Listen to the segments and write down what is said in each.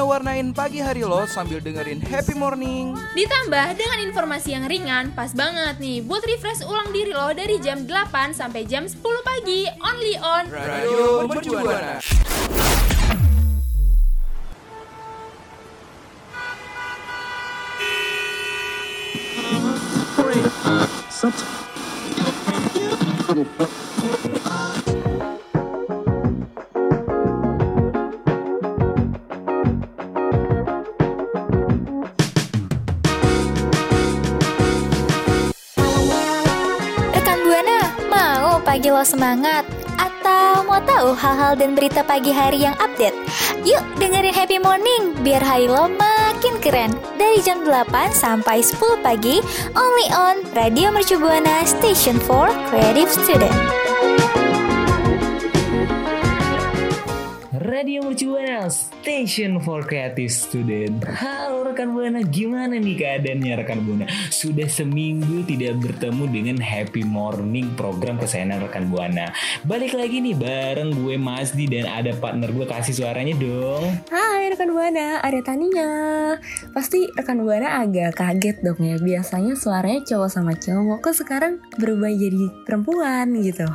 waktunya warnain pagi hari lo sambil dengerin happy morning. Ditambah dengan informasi yang ringan, pas banget nih buat refresh ulang diri lo dari jam 8 sampai jam 10 pagi, only on Radio Mercubuana. Semangat? Atau mau tahu hal-hal dan berita pagi hari yang update? Yuk dengerin Happy Morning biar hari lo makin keren Dari jam 8 sampai 10 pagi Only on Radio Mercu Buana Station for Creative Student Radio Mercubuana Station for Creative Student Halo rekan Buana, gimana nih keadaannya rekan Buana? Sudah seminggu tidak bertemu dengan Happy Morning program kesayangan rekan Buana Balik lagi nih bareng gue Masdi dan ada partner gue kasih suaranya dong Hai rekan Buana, ada Tania. Pasti rekan Buana agak kaget dong ya. Biasanya suaranya cowok sama cowok, kok sekarang berubah jadi perempuan gitu.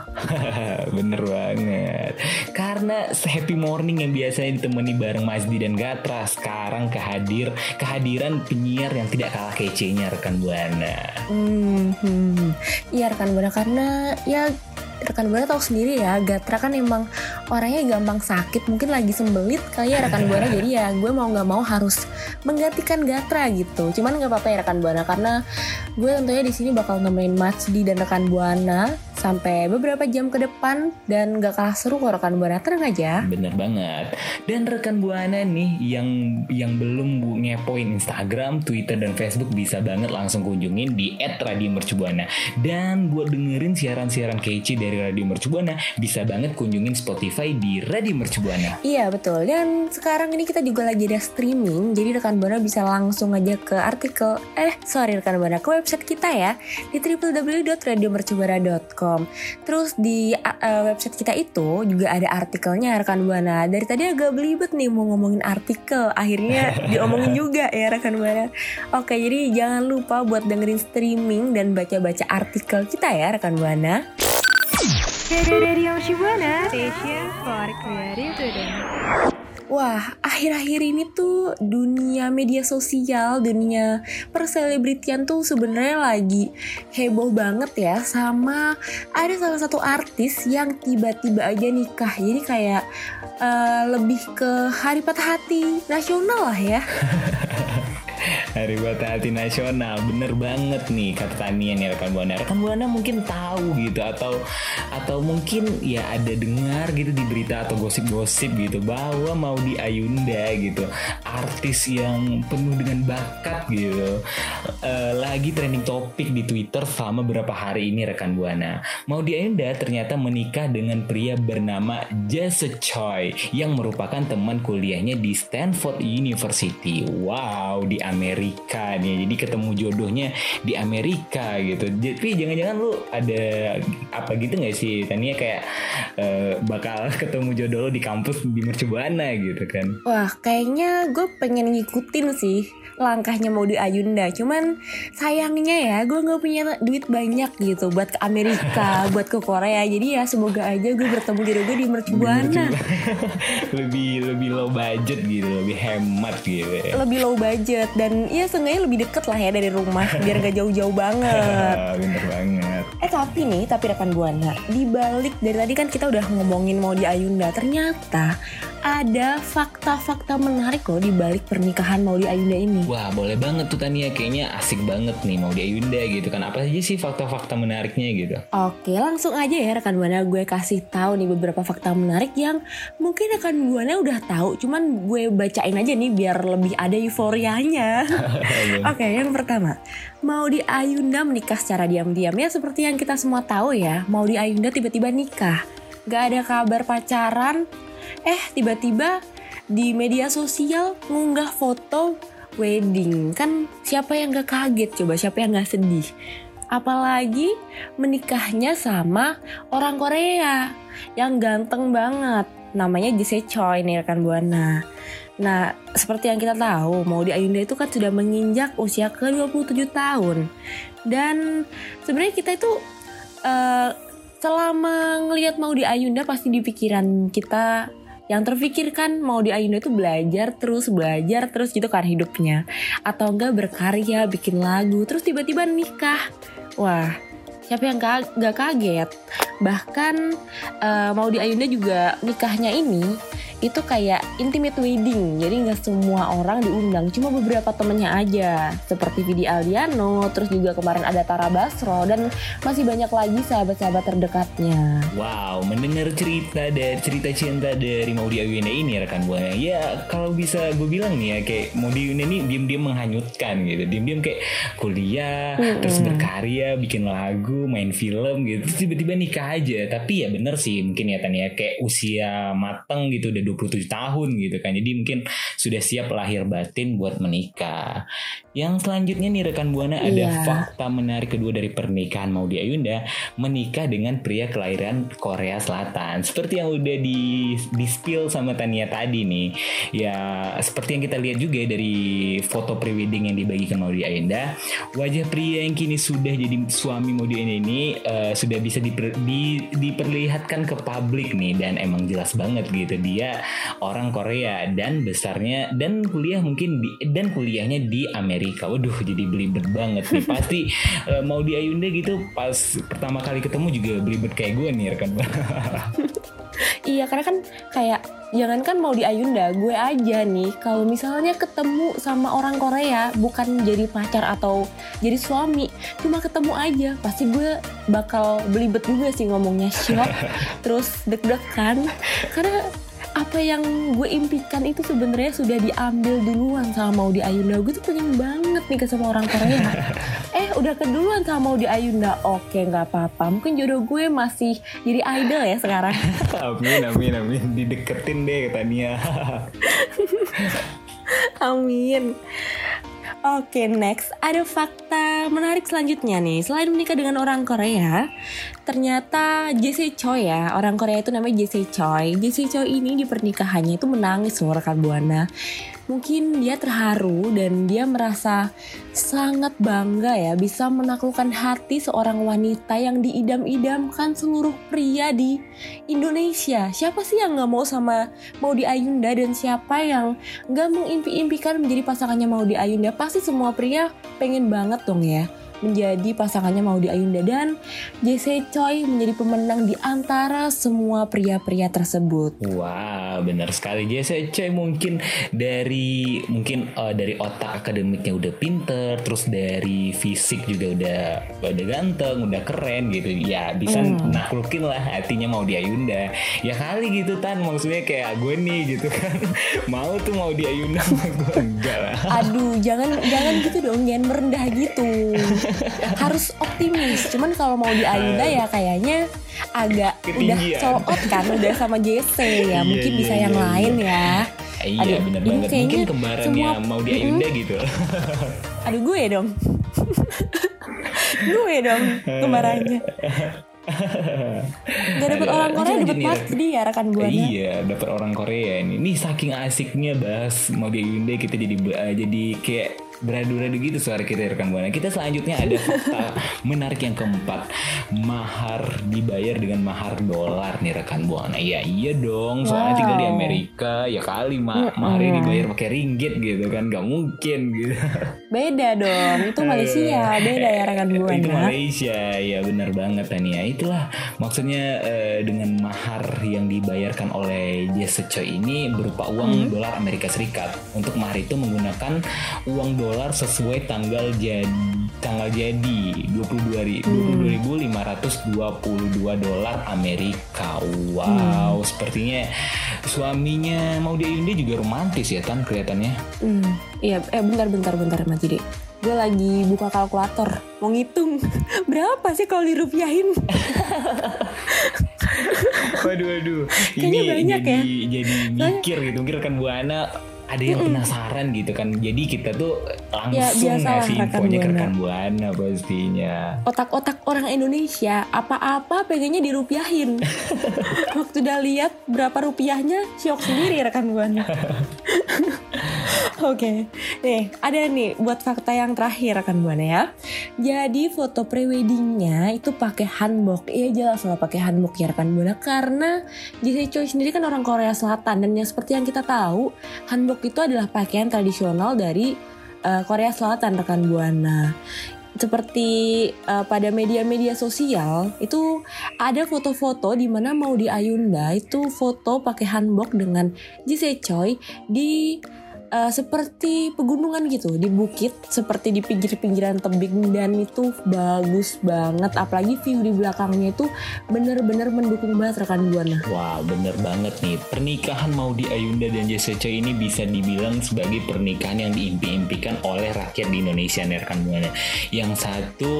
Bener banget Karena Happy Morning yang biasanya ditemani bareng Masdi dan Gatra Sekarang kehadir kehadiran penyiar yang tidak kalah kece-nya rekan Buana Hmm, hmm. Iya rekan Buana karena ya rekan Buana tahu sendiri ya, Gatra kan emang orangnya gampang sakit, mungkin lagi sembelit kali ya rekan Buana. jadi ya gue mau nggak mau harus menggantikan Gatra gitu. Cuman nggak apa-apa ya rekan Buana karena gue tentunya di sini bakal nemenin Matsdi dan rekan Buana sampai beberapa jam ke depan dan gak kalah seru kok rekan Buana. Tenang aja. Bener banget. Dan rekan Buana nih yang yang belum bu ngepoin Instagram, Twitter dan Facebook bisa banget langsung kunjungin di @radiomercubuana. Dan buat dengerin siaran-siaran kece dari Radio Mercubuana, bisa banget kunjungin Spotify di Radio Mercubuana. Iya betul dan sekarang ini kita juga lagi ada streaming jadi rekan Buana bisa langsung aja ke artikel eh sorry rekan Buana ke website kita ya di www.radiomercubuana.com terus di uh, website kita itu juga ada artikelnya rekan Buana. Dari tadi agak belibet nih mau ngomongin artikel akhirnya diomongin juga ya rekan Buana. Oke jadi jangan lupa buat dengerin streaming dan baca-baca artikel kita ya rekan Buana Wah, akhir-akhir ini tuh dunia media sosial, dunia perselebritian tuh sebenarnya lagi heboh banget ya sama ada salah satu artis yang tiba-tiba aja nikah. Jadi kayak eh, lebih ke hari patah hati nasional lah ya. Hari Patah Hati Nasional. Bener banget nih kata Tania nih rekan Buana. Rekan Buana mungkin tahu gitu Atau atau mungkin ya ada dengar gitu di berita atau gosip-gosip gitu Bahwa mau di Ayunda gitu Artis yang penuh dengan bakat gitu Eh, Lagi trending topik di Twitter selama beberapa hari ini rekan Buana. Mau di Ayunda ternyata menikah dengan pria bernama Jesse Choi Yang merupakan teman kuliahnya di Stanford University. Wow di nih jadi ketemu jodohnya di Amerika gitu. Jadi jangan-jangan lu ada apa gitu nggak sih Tania? Kayak eh, bakal ketemu jodoh lu di kampus di Mercubuana gitu kan? Wah, kayaknya gue pengen ngikutin sih langkahnya mau di Ayunda. Cuman sayangnya ya, gue nggak punya duit banyak gitu buat ke Amerika, buat ke Korea. Jadi ya semoga aja gue bertemu jodoh gue di Mercubuana. lebih lebih low budget gitu lebih hemat gitu ya. Lebih low budget dan ya seenggaknya lebih deket lah ya dari rumah biar gak jauh-jauh banget. Bener banget. Eh tapi nih, tapi rekan buana, di balik dari tadi kan kita udah ngomongin mau di Ayunda, ternyata ada fakta-fakta menarik loh di balik pernikahan mau di Ayunda ini. Wah boleh banget tuh Tania. Kayaknya asik banget nih mau di Ayunda gitu kan. Apa aja sih fakta-fakta menariknya gitu? Oke, langsung aja ya rekan buana. Gue kasih tahu nih beberapa fakta menarik yang mungkin rekan buana udah tahu, cuman gue bacain aja nih biar lebih ada euforianya. Oke, yang pertama, mau di Ayunda menikah secara diam-diam. Ya seperti yang kita semua tahu ya. Mau di Ayunda tiba-tiba nikah, gak ada kabar pacaran, eh tiba-tiba di media sosial ngunggah foto wedding. Kan siapa yang gak kaget? Coba siapa yang gak sedih? Apalagi menikahnya sama orang Korea yang ganteng banget. Namanya Jise Choi nih rekan buana. Nah, seperti yang kita tahu, Maudi Ayunda itu kan sudah menginjak usia ke 27 tahun. Dan sebenarnya kita itu eh, selama ngelihat Maudi Ayunda pasti di pikiran kita yang terfikirkan mau di Ayunda itu belajar terus belajar terus gitu kan hidupnya. Atau enggak berkarya bikin lagu terus tiba-tiba nikah. Wah siapa yang gak kaget? Bahkan eh, mau di Ayunda juga nikahnya ini itu kayak intimate wedding jadi nggak semua orang diundang cuma beberapa temennya aja seperti Vidi Aldiano terus juga kemarin ada Tara Basro dan masih banyak lagi sahabat-sahabat terdekatnya Wow, mendengar cerita dari cerita cinta dari Maudi Ayunda ini rekan buana. Ya kalau bisa gue bilang nih ya kayak Maudi Ayunda ini diam-diam menghanyutkan gitu. Diam-diam kayak kuliah, terus berkarya, bikin lagu, main film gitu. Tiba-tiba nikah aja. Tapi ya bener sih mungkin ya Tania kayak usia mateng gitu udah 27 tahun gitu kan. Jadi mungkin sudah siap lahir batin buat menikah. Yang selanjutnya nih rekan buana ada Iya. fakta menarik kedua dari pernikahan Maudi Ayunda menikah dengan pria kelahiran Korea Selatan. Seperti yang udah di di spill sama Tania tadi nih. Ya seperti yang kita lihat juga dari foto prewedding yang dibagikan Maudi Ayunda, wajah pria yang kini sudah jadi suami Maudi Ayunda ini eh, sudah bisa diper- di- diperlihatkan ke publik nih dan emang jelas banget gitu dia orang Korea dan besarnya dan kuliah mungkin di, dan kuliahnya di Amerika. Waduh jadi belibet banget nih. Pasti eh, Maudi Ayunda gitu pas pertama kali ketemu juga belibet kayak gue nih rekan Iya karena kan kayak jangankan mau di Ayunda, gue aja nih kalau misalnya ketemu sama orang Korea bukan jadi pacar atau jadi suami, cuma ketemu aja, pasti gue bakal belibet juga sih ngomongnya shock, terus deg-degan karena apa yang gue impikan itu sebenarnya sudah diambil duluan sama Maudi Ayunda. Gue tuh pengen banget nih ke sama orang Korea. eh udah keduluan sama Maudi Ayunda. Oke nggak apa-apa. Mungkin jodoh gue masih jadi idol ya sekarang. amin amin amin dideketin deh ke Tania. Amin. Oke, next ada fakta menarik selanjutnya nih. Selain menikah dengan orang Korea, ternyata Jesse Choi ya, orang Korea itu namanya Jesse Choi. Jesse Choi ini di pernikahannya itu menangis loh rekan buana. Mungkin dia terharu dan dia merasa sangat bangga ya bisa menaklukkan hati seorang wanita yang diidam-idamkan seluruh pria di Indonesia. Siapa sih yang nggak mau sama Maudi Ayunda dan siapa yang nggak mengimpi-impikan menjadi pasangannya Maudi Ayunda? Pasti semua pria pengen banget dong ya menjadi pasangannya Maudi Ayunda dan Jesse Choi menjadi pemenang di antara semua pria-pria tersebut. Wah, benar sekali Jesse Choi mungkin dari mungkin eh, dari otak akademiknya udah pinter, terus dari fisik juga udah udah ganteng, udah keren gitu. Ya bisa naklukin lah hatinya mau di Ayunda. Ya kali gitu tan, maksudnya kayak gue nih gitu kan. mau tuh mau di Ayunda enggak lah. Aduh, jangan jangan gitu dong, jangan merendah gitu. Harus optimis. Cuman kalau mau di Ayunda ya kayaknya agak udah out kan, udah sama JC ya. Iya, Mungkin iya, bisa iya, yang iya. lain ya. Iya Aduh, bener ini banget. Mungkin kembarannya semua- mau di Ayunda gitu. Aduh gue dong. gue dong kembarannya. Gak dapet Aduh, orang Korea dapet mas Ren. dia rekan buana. Iya, dapat orang Korea ini. Nih saking asiknya bahas mau di Hyundai kita jadi jadi kayak beradu-radu gitu suara kita rekan buana. Kita selanjutnya ada fakta menarik yang keempat. Mahar dibayar dengan mahar dolar nih rekan buana. Ya iya dong, soalnya Wow. tinggal di Amerika ya kali ma maharnya dibayar pakai ringgit gitu kan, nggak mungkin gitu. Beda dong, itu Malaysia, beda ya rekan Itu buana. Malaysia, ya benar banget Tania. Itulah maksudnya eh, dengan mahar yang dibayarkan oleh Jesse Choi ini berupa uang dolar Amerika Serikat. Untuk mahar itu menggunakan uang dolar sesuai tanggal jadi tanggal jadi 22 22.522 dolar Amerika. Wow, sepertinya suaminya mau Ayunda juga romantis ya Tan kelihatannya. Hmm, iya, eh bentar bentar bentar Mas Jide. Gue lagi buka kalkulator, mau ngitung berapa sih kalau dirupiahin. Waduh, waduh. Kayaknya Ini banyak jadi, ya. Jadi mikir gitu. Mungkin rekan Buana ada yang penasaran gitu kan. Jadi kita tuh Ya, langsung biasalah ngasih infonya ke rekan Buana pastinya. Otak-otak orang Indonesia, apa-apa pengennya dirupiahin. Waktu udah lihat berapa rupiahnya, syok sendiri rekan buana. Oke, nih ada nih buat fakta yang terakhir rekan buana ya. Jadi foto preweddingnya itu pakai hanbok. Iya jelas lah pakai hanbok ya rekan buana karena Jesse Choi sendiri kan orang Korea Selatan dan yang seperti yang kita tahu hanbok itu adalah pakaian tradisional dari eh, Korea Selatan rekan buana seperti uh, pada media-media sosial itu ada foto-foto di mana mau di Ayunda itu foto pakai hanbok dengan Jise Choi di uh, seperti pegunungan gitu di bukit seperti di pinggir-pinggiran tebing dan itu bagus banget. Apalagi view di belakangnya itu bener-bener mendukung banget rekan buana. Wah bener banget nih. Pernikahan Maudi Ayunda dan Choi ini bisa dibilang sebagai pernikahan yang diimpi-impikan oleh rakyat di Indonesia nih rekan Buana. Yang satu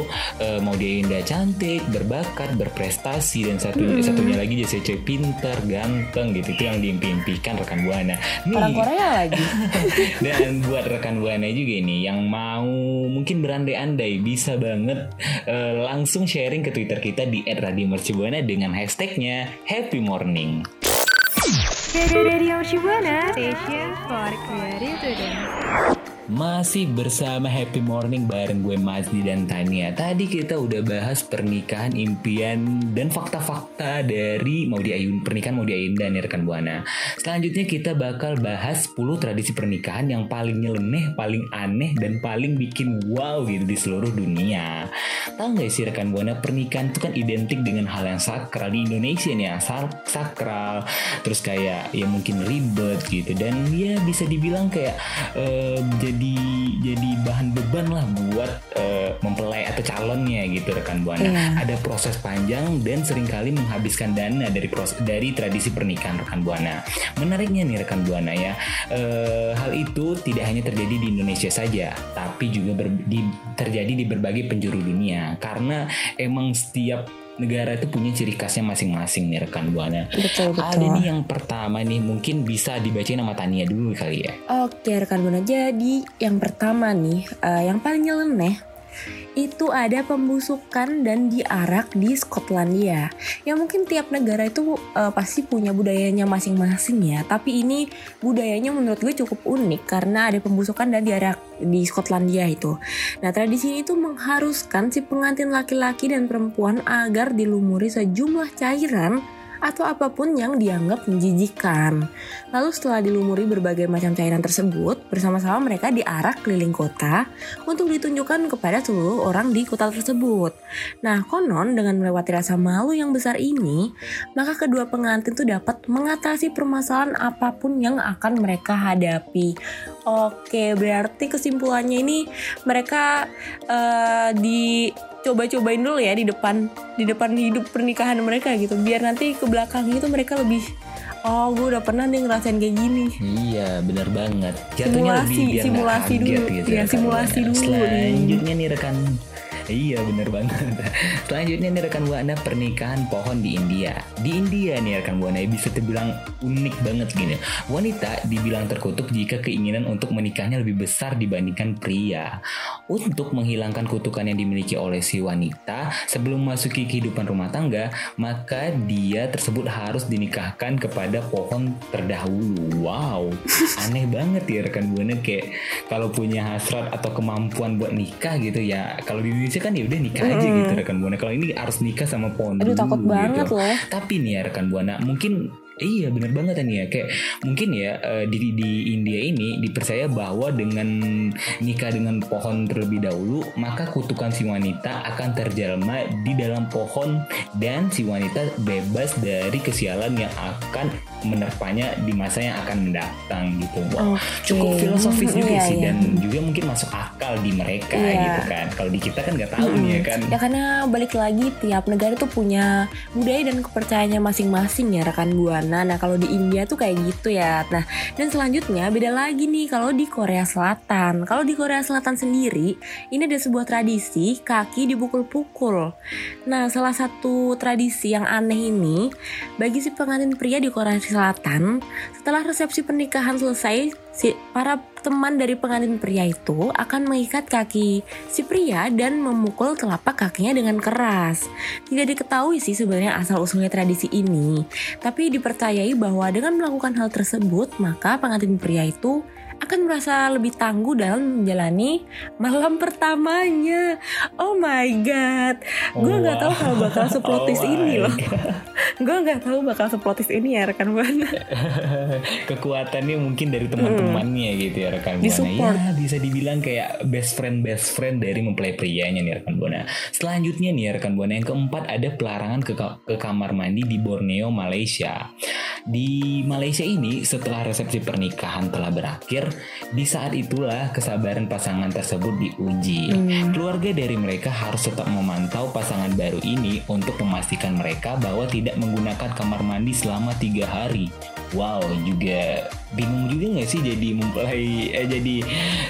eh, Maudi Ayunda cantik, berbakat, berprestasi Dan satu, satunya lagi Choi pintar, ganteng gitu. Itu yang diimpi-impikan rekan Buana. Nih, orang Korea lagi dan buat rekan buana juga nih yang mau mungkin berandai-andai bisa banget eh, langsung sharing ke Twitter kita di @radiomercubuana dengan hashtagnya Happy Morning. Radio Station for Creative. Masih bersama Happy Morning bareng gue Mazdi dan Tania. Tadi kita udah bahas pernikahan impian dan fakta-fakta dari Maudi Ayun pernikahan Maudi Ayunda nih rekan Buana. Selanjutnya kita bakal bahas 10 tradisi pernikahan yang paling nyeleneh, paling aneh dan paling bikin wow gitu di seluruh dunia. Tahu nggak sih rekan Buana pernikahan itu kan identik dengan hal yang sakral di Indonesia nih ya, sak- sakral, terus kayak ya mungkin ribet gitu dan ya bisa dibilang kayak eh, jadi jadi bahan beban lah buat eh, mempelai atau calonnya gitu rekan buana. Iya. Ada proses panjang dan sering kali menghabiskan dana dari proses dari tradisi pernikahan rekan buana. Menariknya nih rekan buana ya, eh, hal itu tidak hanya terjadi di Indonesia saja, tapi juga ber- di- terjadi di berbagai penjuru dunia. Karena emang setiap negara itu punya ciri khasnya masing-masing nih rekan buana. betul Ada betul nih yang pertama nih mungkin bisa dibacain nama Tania dulu kali ya. Oke rekan buana jadi yang pertama nih eh, yang paling nyeleneh itu ada pembusukan dan diarak di Skotlandia. Ya mungkin tiap negara itu eh, pasti punya budayanya masing-masing ya. Tapi ini budayanya menurut gue cukup unik karena ada pembusukan dan diarak di Skotlandia itu. Nah tradisi itu mengharuskan si pengantin laki-laki dan perempuan agar dilumuri sejumlah cairan atau apa pun yang dianggap menjijikan. Lalu setelah dilumuri berbagai macam cairan tersebut, bersama-sama mereka diarak keliling kota untuk ditunjukkan kepada seluruh orang di kota tersebut. Nah, konon dengan melewati rasa malu yang besar ini, maka kedua pengantin itu dapat mengatasi permasalahan apa pun yang akan mereka hadapi. Oke, berarti kesimpulannya ini mereka eh, dicoba-cobain dulu ya di depan di depan hidup pernikahan mereka gitu, biar nanti ke belakang itu mereka lebih oh gue udah pernah nih ngerasain kayak gini. Iya, bener banget. Simulasi, lebih biar simulasi dulu. gitu Iya, rekan simulasi Buana. dulu. Selanjutnya nih rekan Iya bener banget. Selanjutnya nih rekan Buana pernikahan pohon di India. Di India nih rekan Buana bisa terbilang unik banget gini. Wanita dibilang terkutuk jika keinginan untuk menikahnya lebih besar dibandingkan pria. Untuk menghilangkan kutukan yang dimiliki oleh si wanita Sebelum masuki kehidupan rumah tangga Maka dia tersebut harus dinikahkan kepada pohon terdahulu. Wow aneh banget ya rekan Buana. Kayak kalau punya hasrat atau kemampuan buat nikah gitu ya Kalau di Indonesia kan ya udah nikah aja gitu rekan Buana Kalau ini harus nikah sama pohon Aduh dulu takut banget gitu. loh. Tapi nih ya rekan Buana mungkin Iya bener banget nih ya kayak mungkin ya eh, di di India ini dipercaya bahwa dengan nikah dengan pohon terlebih dahulu maka kutukan si wanita akan terjelma di dalam pohon dan si wanita bebas dari kesialan yang akan menerpanya di masa yang akan mendatang gitu. Wow, Oke. cukup filosofis juga Iya, sih iya. dan juga mungkin masuk akal di mereka Iya. gitu kan. Kalau di kita kan nggak tahu nih ya kan. Ya karena balik lagi tiap negara tuh punya budaya dan kepercayaannya masing-masing ya rekan buana. Nah kalau di India tuh kayak gitu ya. Nah dan selanjutnya beda lagi nih kalau di Korea Selatan. Kalau di Korea Selatan sendiri ini ada sebuah tradisi kaki dipukul-pukul. Nah salah satu tradisi yang aneh ini bagi si pengantin pria di Korea Selatan setelah resepsi pernikahan selesai si para teman dari pengantin pria itu akan mengikat kaki si pria dan memukul telapak kakinya dengan keras. Tidak diketahui sih sebenarnya asal usulnya tradisi ini, tapi dipercayai bahwa dengan melakukan hal tersebut maka pengantin pria itu akan merasa lebih tangguh dalam menjalani malam pertamanya. Oh my god, gue nggak tahu kalau bakal seplotis Oh ini loh. God. Gue nggak tahu bakal seplotis ini ya rekan buana. kekuatannya mungkin dari teman-temannya gitu ya rekan buana Disupport. ya bisa dibilang kayak best friend best friend dari mempelai prianya nih rekan buana selanjutnya nih rekan buana yang keempat ada pelarangan ke, ke kamar mandi di Borneo Malaysia. Di Malaysia ini setelah resepsi pernikahan telah berakhir di saat itulah kesabaran pasangan tersebut diuji. Keluarga dari mereka harus tetap memantau pasangan baru ini untuk memastikan mereka bahwa tidak menggunakan kamar mandi selama tiga hari Wow, juga bingung juga nggak sih jadi mempelai eh, jadi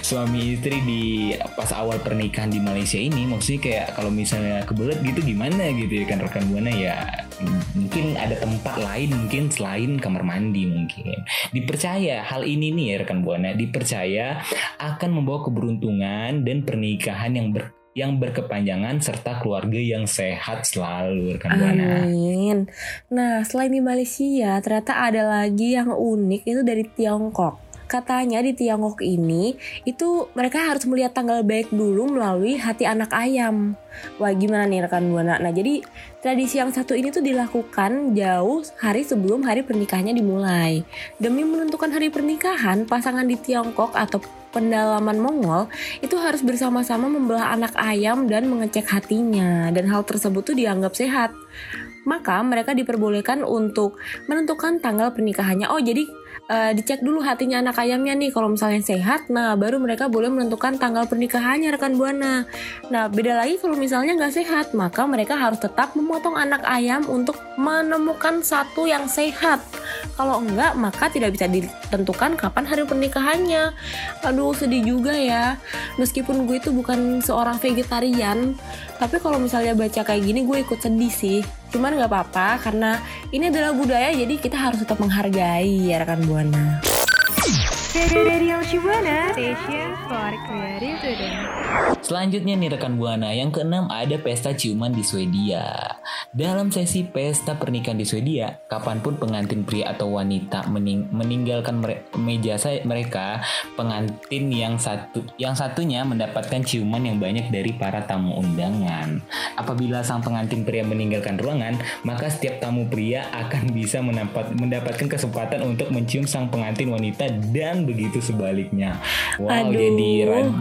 suami istri di pas awal pernikahan di Malaysia ini? Maksudnya kayak kalau misalnya kebelet gitu gimana gitu ya kan rekan buana ya mungkin ada tempat lain mungkin selain kamar mandi mungkin. Dipercaya hal ini nih ya rekan buana dipercaya akan membawa keberuntungan dan pernikahan yang ber yang berkepanjangan serta keluarga yang sehat selalu rekan buana. Amin. Nah, selain di Malaysia, ternyata ada lagi yang unik itu dari Tiongkok. Katanya di Tiongkok ini itu mereka harus melihat tanggal baik dulu melalui hati anak ayam. Wah gimana nih rekan buana? Nah jadi tradisi yang satu ini tuh dilakukan jauh hari sebelum hari pernikahannya dimulai. Demi menentukan hari pernikahan, pasangan di Tiongkok atau pendalaman Mongol itu harus bersama-sama membelah anak ayam dan mengecek hatinya dan hal tersebut tuh dianggap sehat. Maka mereka diperbolehkan untuk menentukan tanggal pernikahannya. Oh jadi eh, dicek dulu hatinya anak ayamnya nih kalau misalnya sehat, nah baru mereka boleh menentukan tanggal pernikahannya rekan buana. Nah beda lagi kalau misalnya nggak sehat, maka mereka harus tetap memotong anak ayam untuk menemukan satu yang sehat. Kalau enggak, maka tidak bisa ditentukan kapan hari pernikahannya. Aduh sedih juga ya. Meskipun gue itu bukan seorang vegetarian, tapi kalau misalnya baca kayak gini gue ikut sedih sih. Cuman nggak apa-apa karena ini adalah budaya jadi kita harus tetap menghargai ya rekan buana. Selanjutnya nih rekan buana, yang keenam ada pesta ciuman di Swedia. Dalam sesi pesta pernikahan di Swedia, kapan pun pengantin pria atau wanita mening- meninggalkan mere- meja saya mereka, pengantin yang satu yang satunya mendapatkan ciuman yang banyak dari para tamu undangan. Apabila sang pengantin pria meninggalkan ruangan, maka setiap tamu pria akan bisa mendapat mendapatkan kesempatan untuk mencium sang pengantin wanita dan begitu sebaliknya. Wow, Aduh. jadi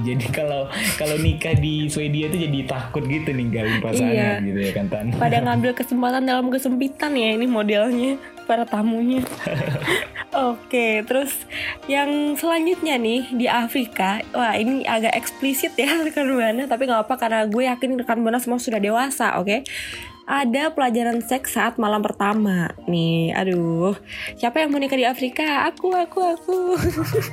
jadi kalau kalau nikah di Swedia itu jadi takut gitu ninggalin pasangan Iya. gitu ya kan Tan. Pada ngambil kesempatan dalam kesempitan ya ini modelnya para tamunya. Oke, terus yang selanjutnya nih di Afrika, wah ini agak eksplisit ya rekan buana, tapi nggak apa karena gue yakin rekan buana semua sudah dewasa, oke? Ada pelajaran seks saat malam pertama. Nih, aduh. Siapa yang mau nikah di Afrika? Aku, aku, aku.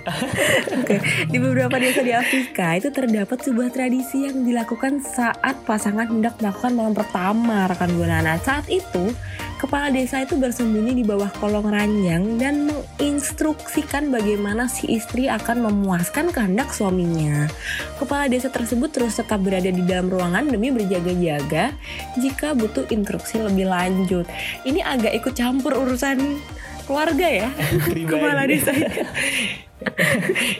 Oke, di beberapa desa di Afrika itu terdapat sebuah tradisi yang dilakukan saat pasangan hendak melakukan malam pertama, rekan Buana. Nah, saat itu kepala desa itu bersembunyi di bawah kolong ranjang dan menginstruksikan bagaimana si istri akan memuaskan kehendak suaminya. Kepala desa tersebut terus tetap berada di dalam ruangan demi berjaga-jaga jika butuh instruksi lebih lanjut. Ini agak ikut campur urusan keluarga ya, kepala desa.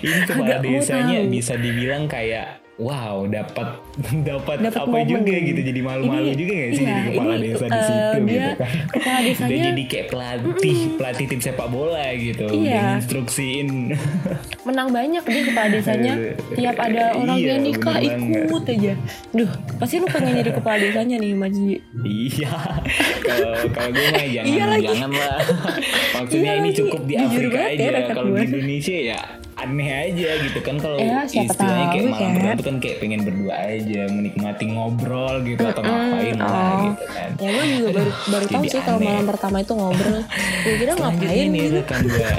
Ini kepala Agak desanya bisa dibilang kayak wow dapat dapat apa momen. juga gitu. Jadi malu-malu juga gak sih iya, jadi kepala ini, desa di eh, situ dia gitu kan? kepala desanya jadi kayak pelatih pelatih tim sepak bola gitu Iya. udah instruksiin menang banyak dia kepala desanya. Tiap ada orang Iya, yang nikah banget. ikut aja. Duh pasti lu pengen jadi kepala desanya nih Maji. Iya. Kalau kalau gue mah jangan Iya jangan lah. Maksudnya Iya ini lagi. cukup di Jujur Afrika banget ya, aja rekan kalau di. Indonesia ya aneh aja gitu kan kalau Ya, istilahnya kayak malam pertama tuh kan kayak pengen berdua aja menikmati ngobrol gitu atau ngapain lah oh. gitu kan. Ya gue juga baru baru tahu sih kalau malam pertama itu ngobrol. Gue kira ngapain nih gitu. rekan gue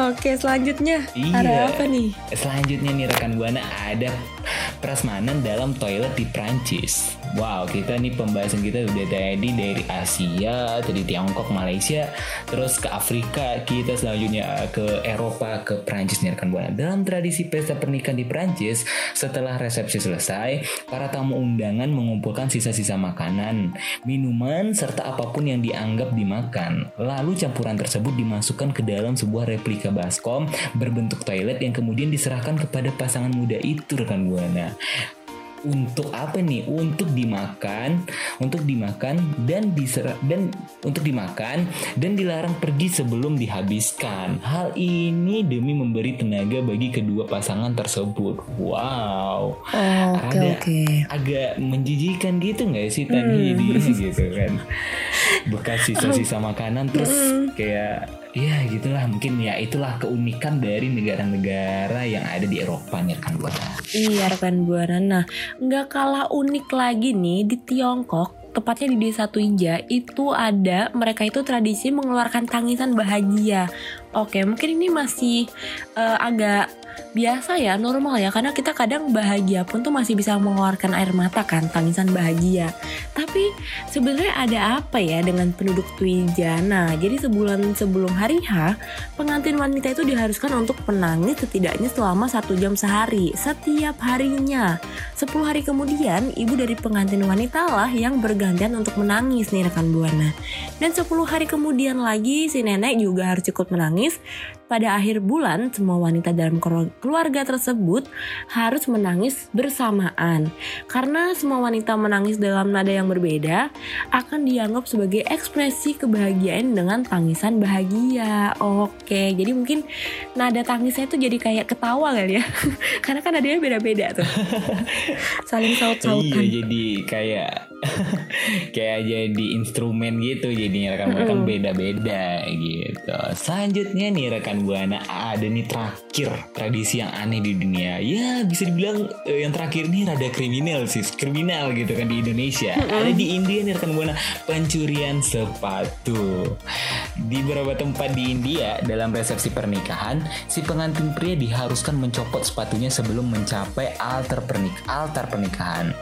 oke selanjutnya. Iya. ada apa nih? Selanjutnya nih rekan buana ada prasmanan dalam toilet di Prancis. Wow, kita nih pembahasan kita udah tadi dari Asia, tadi Tiongkok, Malaysia, terus ke Afrika, kita selanjutnya eh, ke Eropa, ke Prancis nih rekan buana. Dalam tradisi pesta pernikahan di Prancis, setelah resepsi selesai, para tamu undangan mengumpulkan sisa-sisa makanan, minuman, serta apa pun yang dianggap dimakan. Lalu campuran tersebut dimasukkan ke dalam sebuah replika baskom berbentuk toilet yang kemudian diserahkan kepada pasangan muda itu rekan buana. Untuk apa nih? Untuk dimakan, untuk dimakan dan diserah dan untuk dimakan dan dilarang pergi sebelum dihabiskan. Hal ini demi memberi tenaga bagi kedua pasangan tersebut. Wow. oke Ada oke agak menjijikan gitu nggak sih tadi gitu kan bekas sisa-sisa makanan terus kayak ya gitulah mungkin ya itulah keunikan dari negara-negara yang ada di Eropa nih kan buat Iya rekan buana. Nah, nggak kalah unik lagi nih di Tiongkok, tepatnya di desa Tuija itu ada mereka itu tradisi mengeluarkan tangisan bahagia. Oke, mungkin ini masih eh, agak biasa ya, normal ya, karena kita kadang bahagia pun tuh masih bisa mengeluarkan air mata kan, tangisan bahagia. Tapi sebenarnya ada apa ya dengan penduduk Tuija? Nah, jadi sebulan sebelum hari H, pengantin wanita itu diharuskan untuk menangis setidaknya selama satu jam sehari setiap harinya. 10 hari kemudian, ibu dari pengantin wanita lah yang bergantian untuk menangis nih rekan buana. Dan 10 hari kemudian lagi si nenek juga harus ikut menangis. Pada akhir bulan, semua wanita dalam kelu- keluarga tersebut harus menangis bersamaan. Karena semua wanita menangis dalam nada yang berbeda, akan dianggap sebagai ekspresi kebahagiaan dengan tangisan bahagia. Oke, jadi mungkin nada tangisnya itu jadi kayak ketawa kali ya. Karena kan nadanya beda-beda tuh. Saling saut-sautan. iya jadi kayak kayak jadi instrumen gitu jadinya rekan buana kan beda-beda gitu. Selanjutnya nih rekan buana ada nih terakhir tradisi yang aneh di dunia. Ya bisa dibilang eh, yang terakhir nih rada kriminal sih kriminal gitu kan di Indonesia. Ada di India nih rekan buana pencurian sepatu. Di beberapa tempat di India dalam resepsi pernikahan si pengantin pria diharuskan mencopot sepatunya sebelum mencapai altar pernik altar pernikahan.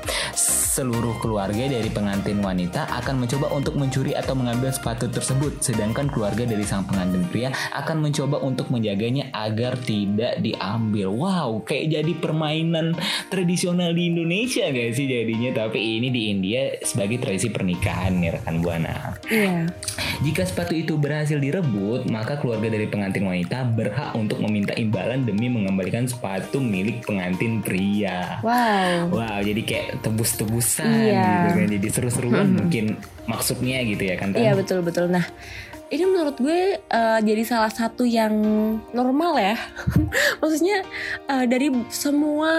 Seluruh keluarga dari pengantin wanita akan mencoba untuk mencuri atau mengambil sepatu tersebut sedangkan keluarga dari sang pengantin pria akan mencoba untuk menjaganya agar tidak diambil wow kayak jadi permainan tradisional di Indonesia gak sih jadinya tapi ini di India sebagai tradisi pernikahan nih rekan buana Iya. jika sepatu itu berhasil direbut, maka keluarga dari pengantin wanita berhak untuk meminta imbalan demi mengembalikan sepatu milik pengantin pria. Wow. Wow, jadi kayak tebus-tebusan Iya. gitu kan. Jadi seru-seruan mungkin maksudnya gitu ya kan. Iya betul betul. Nah, ini menurut gue eh, jadi salah satu yang normal ya. Maksudnya eh, dari semua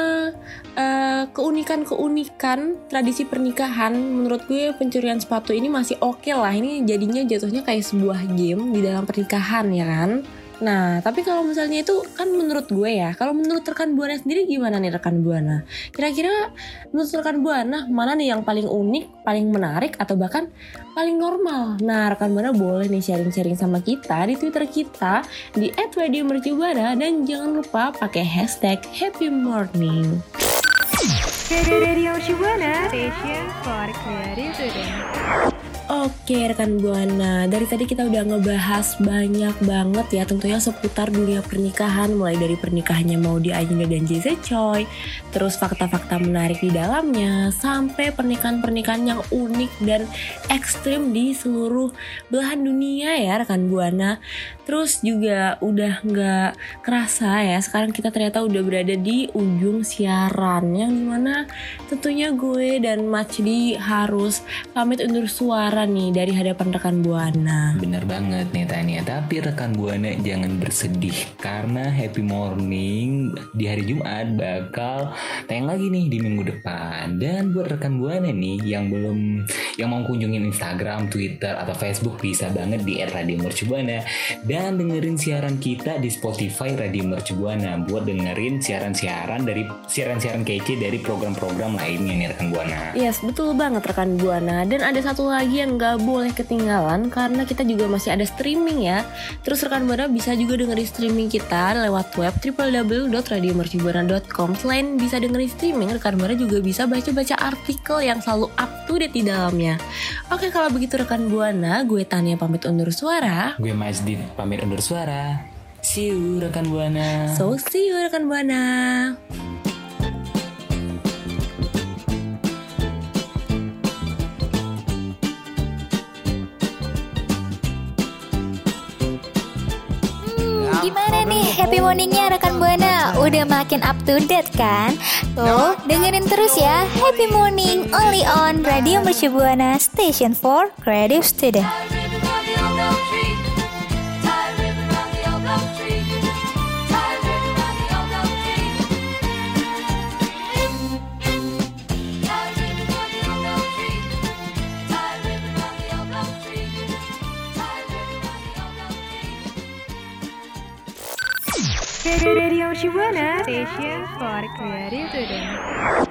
eh, keunikan-keunikan tradisi pernikahan, menurut gue pencurian sepatu ini masih oke lah. Ini jadinya jatuhnya kayak sebuah game di dalam pernikahan ya kan. Nah, tapi kalau misalnya itu kan menurut gue ya, kalau menurut rekan Buana sendiri gimana nih rekan Buana? Kira-kira menurut rekan Buana mana nih yang paling unik, paling menarik atau bahkan paling normal? Nah, rekan Buana boleh nih sharing-sharing sama kita di Twitter kita di @radiomercubuana dan jangan lupa pakai hashtag Happy Morning. Radio Shibuana Station for Creative Student. Oke rekan Buana, dari tadi kita udah ngebahas banyak banget ya tentunya seputar dunia pernikahan mulai dari pernikahannya mau di Ayunda dan JZ Choi, terus fakta-fakta menarik di dalamnya sampai pernikahan-pernikahan yang unik dan ekstrim di seluruh belahan dunia ya rekan Buana. Terus juga udah nggak kerasa ya sekarang kita ternyata udah berada di ujung siaran yang di mana tentunya gue dan Macdi harus pamit undur suara nih dari hadapan rekan Buana. Bener banget nih Tania, tapi rekan Buana jangan bersedih karena Happy Morning di hari Jumat bakal tayang lagi nih di minggu depan. Dan buat rekan Buana nih yang belum yang mau kunjungin Instagram, Twitter atau Facebook bisa banget di @radiomercubuana dan dengerin siaran kita di Spotify Radio Mercubuana buat dengerin siaran-siaran dari siaran-siaran kece dari program-program lainnya nih rekan Buana. Yes, betul banget rekan Buana. Dan ada satu lagi yang nggak boleh ketinggalan karena kita juga masih ada streaming ya. Terus rekan Buana bisa juga dengerin streaming kita lewat web www.radiomercubuana.com. Selain bisa dengerin streaming, rekan Buana juga bisa baca-baca artikel yang selalu up to date di dalamnya. Oke, kalau begitu rekan Buana, gue Tania pamit undur suara. Gue Majdid pamit undur suara. See you rekan Buana. So, see you rekan Buana. Happy morningnya rekan Buana? Udah makin up to date kan? Tuh, dengerin terus ya Happy Morning only on Radio Mercu Buana Station for Creative Student. Station for Creative Student.